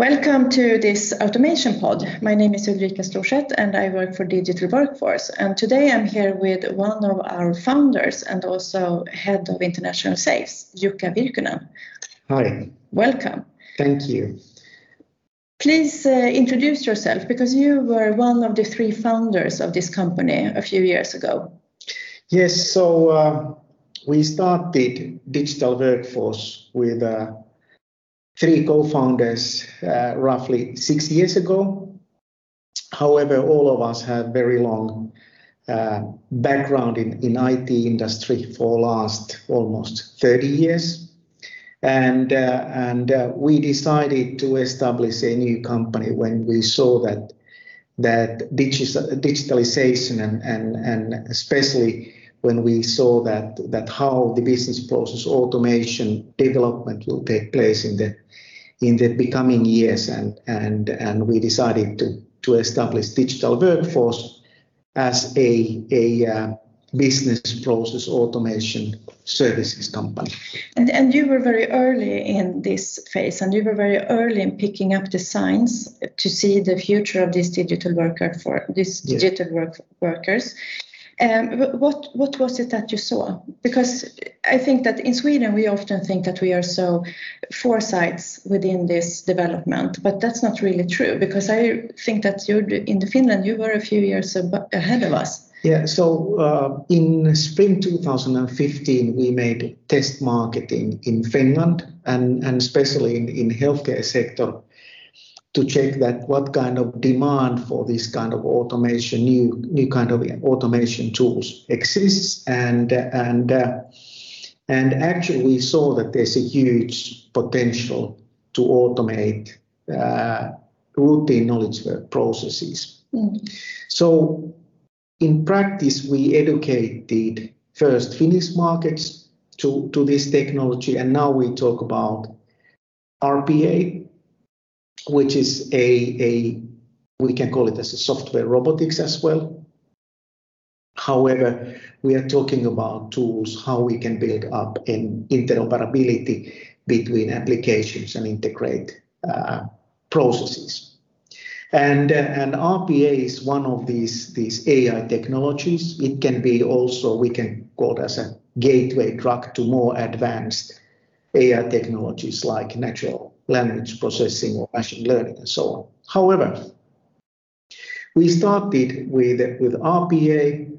Welcome to this automation pod. My name is Ulrika Storseth and I work for Digital Workforce. And today I'm here with one of our founders and also head of international sales, Jukka Virkkunen. Hi. Welcome. Thank you. Please uh, introduce yourself because you were one of the three founders of this company a few years ago. Yes, so uh, we started Digital Workforce with uh, three co-founders uh, roughly six years ago. However, all of us have very long uh, background in, in IT industry for last almost 30 years. And, uh, and uh, we decided to establish a new company when we saw that that digitalization and, and, and especially when we saw that that how the business process automation development will take place in the in the becoming years and and and we decided to to establish digital workforce as a a uh, business process automation services company. And, and you were very early in this phase, and you were very early in picking up the signs to see the future of these digital worker for these digital work, workers. Um, what what was it that you saw? Because I think that in Sweden we often think that we are so foresights within this development, but that's not really true. Because I think that you in the Finland you were a few years ahead of us. Yeah. So uh, in spring 2015 we made test marketing in Finland and and especially in in healthcare sector to check that what kind of demand for this kind of automation, new new kind of automation tools exists, and and uh, and actually we saw that there's a huge potential to automate uh, routine knowledge work processes. Mm. So in practice, we educated first Finnish markets to, to this technology, and now we talk about RPA, which is a, a we can call it as a software robotics as well. However, we are talking about tools, how we can build up an interoperability between applications and integrate uh, processes. And, uh, and RPA is one of these, these AI technologies. It can be also, we can call it as a gateway drug to more advanced AI technologies like natural language processing or machine learning and so on. However, we started with, with RPA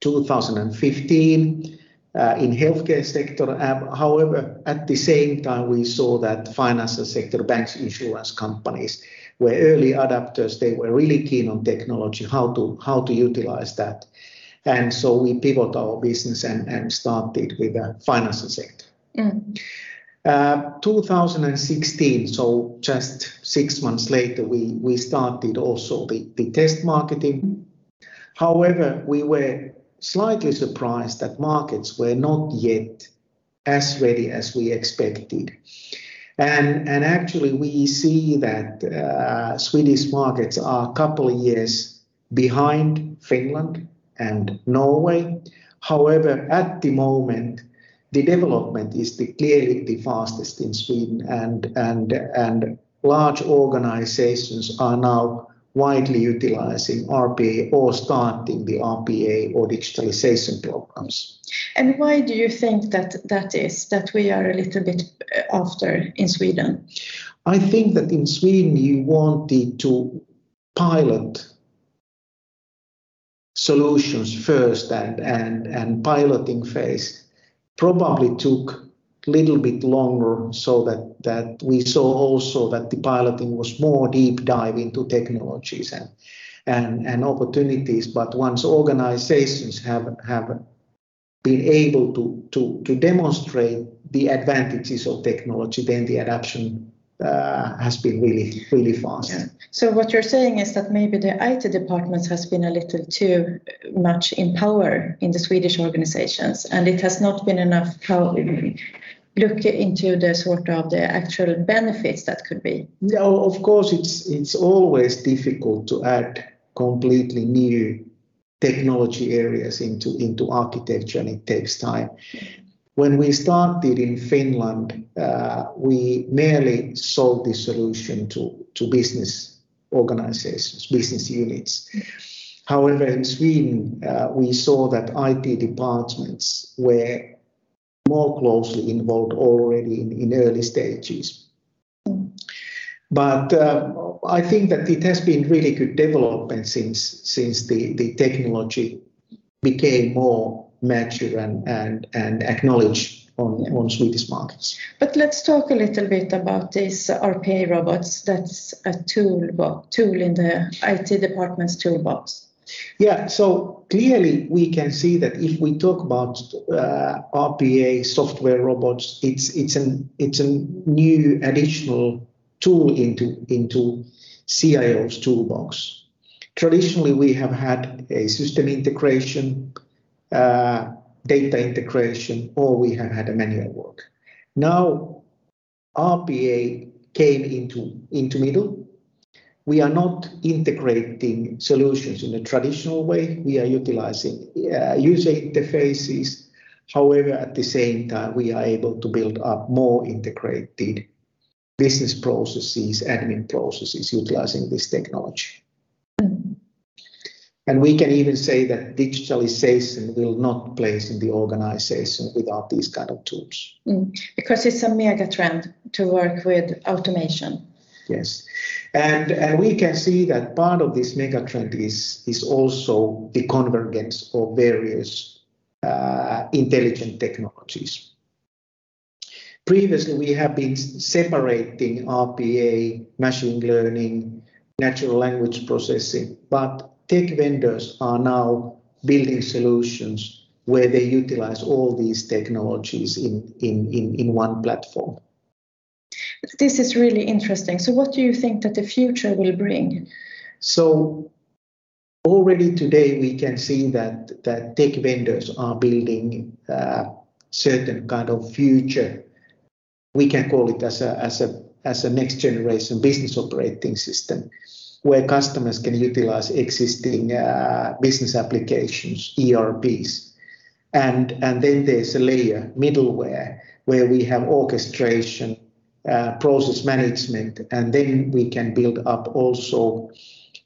2015 uh, in healthcare sector. Uh, however, at the same time, we saw that financial sector, banks, insurance companies were early adapters. They were really keen on technology, how to how to utilize that. And so we pivot our business and, and started with the financial sector. Mm. Uh, 2016, so just six months later, we, we started also the, the test marketing. However, we were slightly surprised that markets were not yet as ready as we expected. And, and actually, we see that uh, Swedish markets are a couple of years behind Finland and Norway. However, at the moment, the development is the, clearly the fastest in Sweden, and and and large organizations are now widely utilizing RPA or starting the RPA or digitalization programs. And why do you think that that is that we are a little bit uh, after in Sweden? I think that in Sweden you wanted to pilot solutions first and and and piloting phase probably took a little bit longer so that, that we saw also that the piloting was more deep dive into technologies and, and, and opportunities. But once organizations have, have been able to, to, to demonstrate the advantages of technology, then the adoption uh, has been really, really fast. Yeah. So what you're saying is that maybe the IT departments has been a little too much in power in the Swedish organizations, and it has not been enough power. Look into the sort of the actual benefits that could be. Yeah, of course, it's it's always difficult to add completely new technology areas into into architecture, and it takes time. When we started in Finland, uh, we merely sold the solution to, to business organizations, business units. However, in Sweden, uh, we saw that IT departments were more closely involved already in, in early stages. But uh, I think that it has been really good development since since the, the technology became more mature and, and, and acknowledged on, on Swedish markets. But let's talk a little bit about these RPA robots. That's a tool, tool in the IT department's toolbox. Yeah, so clearly we can see that if we talk about uh, RPA software robots, it's it's an it's a new additional tool into into CIO's toolbox. Traditionally, we have had a system integration, uh, data integration, or we have had a manual work. Now, RPA came into into middle we are not integrating solutions in a traditional way. We are utilizing uh, user interfaces. However, at the same time, we are able to build up more integrated business processes, admin processes utilizing this technology. And we can even say that digitalization will not place in the organization without these kind of tools. Mm, because it's a mega trend to work with automation. Yes. And, and we can see that part of this megatrend is, is also the convergence of various uh, intelligent technologies. Previously, we have been separating RPA, machine learning, natural language processing, but tech vendors are now building solutions where they utilize all these technologies in, in, in, in one platform. This is really interesting. So, what do you think that the future will bring? So, already today we can see that that tech vendors are building uh, certain kind of future. We can call it as a as a as a next generation business operating system, where customers can utilize existing uh, business applications, ERPs, and and then there's a layer middleware where we have orchestration uh, process management, and then we can build up also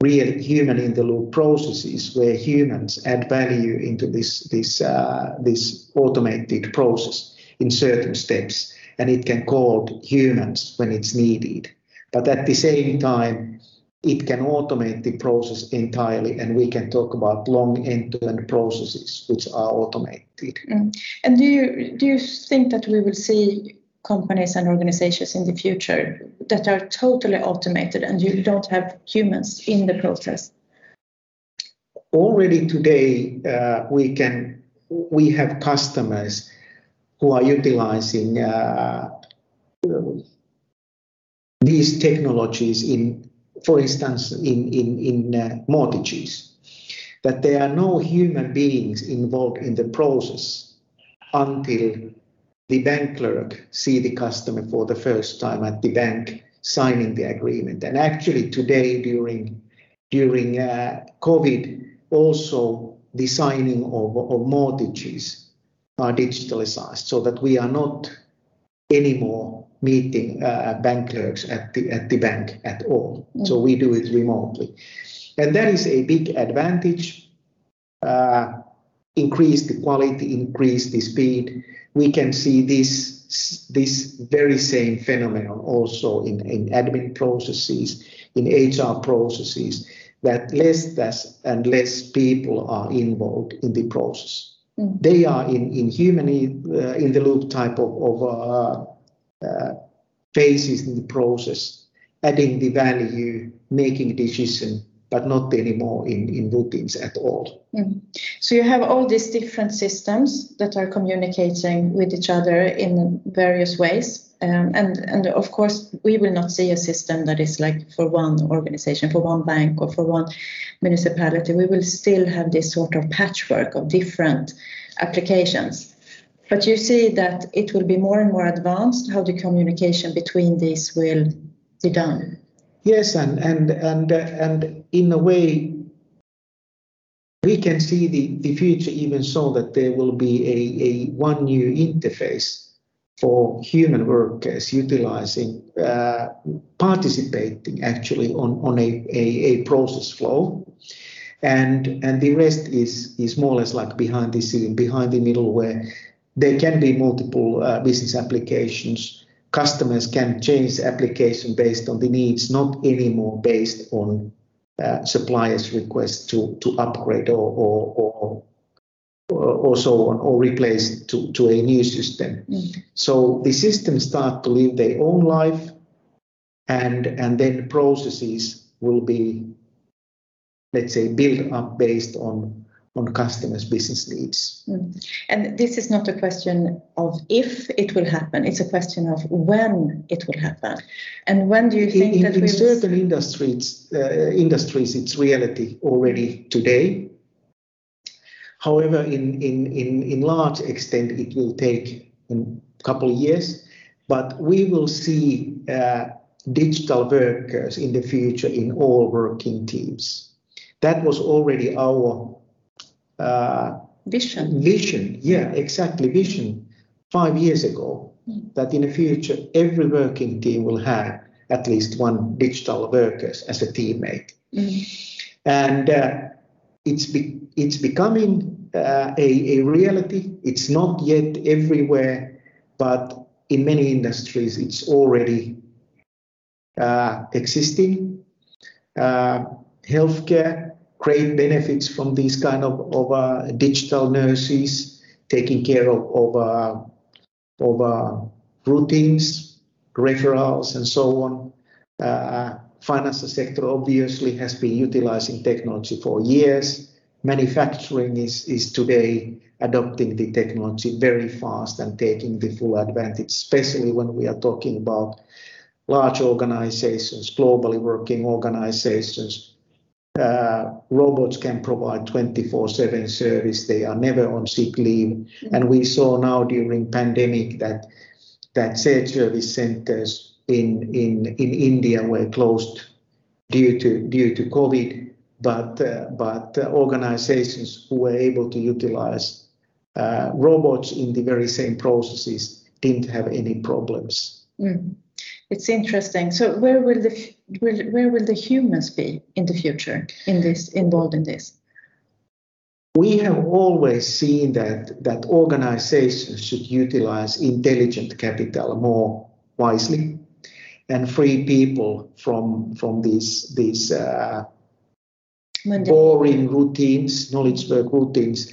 real human in the loop processes where humans add value into this this uh, this automated process in certain steps, and it can call humans when it's needed. But at the same time, it can automate the process entirely, and we can talk about long end-to-end processes which are automated. Mm. And do you do you think that we will see companies and organizations in the future that are totally automated and you don't have humans in the process? Already today, uh, we can we have customers who are utilizing uh, these technologies in, for instance, in in in uh, mortgages. That there are no human beings involved in the process until the bank clerk see the customer for the first time at the bank signing the agreement. And actually today during during uh, COVID, also the signing of, of mortgages are digitalized so that we are not anymore meeting uh, bank clerks at the at the bank at all. Mm. So we do it remotely, and that is a big advantage. Uh, increase the quality, increase the speed, we can see this this very same phenomenon also in, in admin processes, in HR processes, that less and less people are involved in the process. Mm. They are in, in human uh, in the loop type of, of uh, uh, phases in the process, adding the value, making decision, but not anymore in, in routines at all. Mm. So you have all these different systems that are communicating with each other in various ways. Um, and, and of course, we will not see a system that is like for one organization, for one bank, or for one municipality. We will still have this sort of patchwork of different applications. But you see that it will be more and more advanced how the communication between these will be done. Yes, and and and uh, and in a way, we can see the, the future even so that there will be a, a one new interface for human workers utilizing, uh, participating actually on, on a, a, a, process flow. And, and the rest is, is more or less like behind the scene, behind the middleware. There can be multiple uh, business applications. Customers can change application based on the needs, not anymore based on uh, suppliers' request to, to upgrade or, or, or or so on, or replace to, to a new system. Mm. So the systems start to live their own life, and and then processes will be, let's say, built up based on on customers' business needs. Mm. And this is not a question of if it will happen; it's a question of when it will happen. And when do you think in, that in we certain will... industries, uh, industries, it's reality already today However, in, in, in, in large extent, it will take a couple of years, but we will see uh, digital workers in the future in all working teams. That was already our uh, vision. Vision, yeah, exactly, vision five years ago. Mm. That in the future, every working team will have at least one digital workers as a teammate. Mm. And uh, it's be, it's becoming uh, a, a reality. It's not yet everywhere, but in many industries it's already uh, existing. Uh, healthcare, great benefits from these kind of, of uh, digital nurses taking care of, of, uh, of uh, routines, referrals, and so on. Uh, financial sector obviously has been utilizing technology for years. Manufacturing is, is today adopting the technology very fast and taking the full advantage, especially when we are talking about large organizations, globally working organizations. Uh, robots can provide 24/7 service. They are never on sick leave, mm-hmm. and we saw now during pandemic that that shared service centers in, in, in India were closed due to, due to COVID, but, uh, but uh, organizations who were able to utilize uh, robots in the very same processes didn't have any problems. Mm. It's interesting. So where will the will, where will the humans be in the future in this involved in this? We have always seen that that organizations should utilize intelligent capital more wisely and free people from from these these uh, boring routines, knowledge work routines,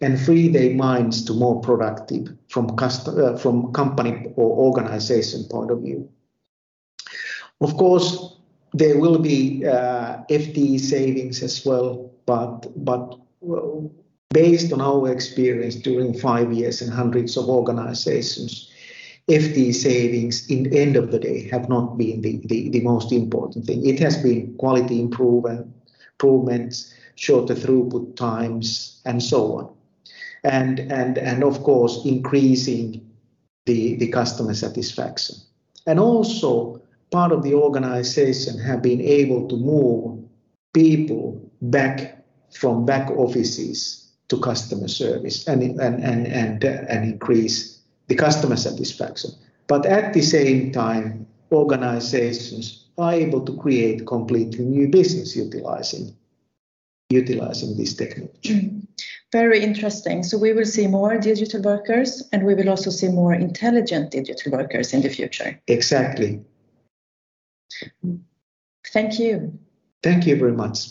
and free their minds to more productive from uh, from company or organization point of view. Of course, there will be uh, FTE savings as well, but but based on our experience during five years and hundreds of organizations, FTE savings in the end of the day have not been the, the, the most important thing. It has been quality improvement, improvements, shorter throughput times, and so on. And, and, and of course, increasing the, the customer satisfaction. And also, part of the organization have been able to move people back from back offices to customer service and, and, and, and, and increase the customer satisfaction. But at the same time, organizations are able to create completely new business utilizing utilizing this technology. Mm. Very interesting. So we will see more digital workers and we will also see more intelligent digital workers in the future. Exactly. Thank you. Thank you very much.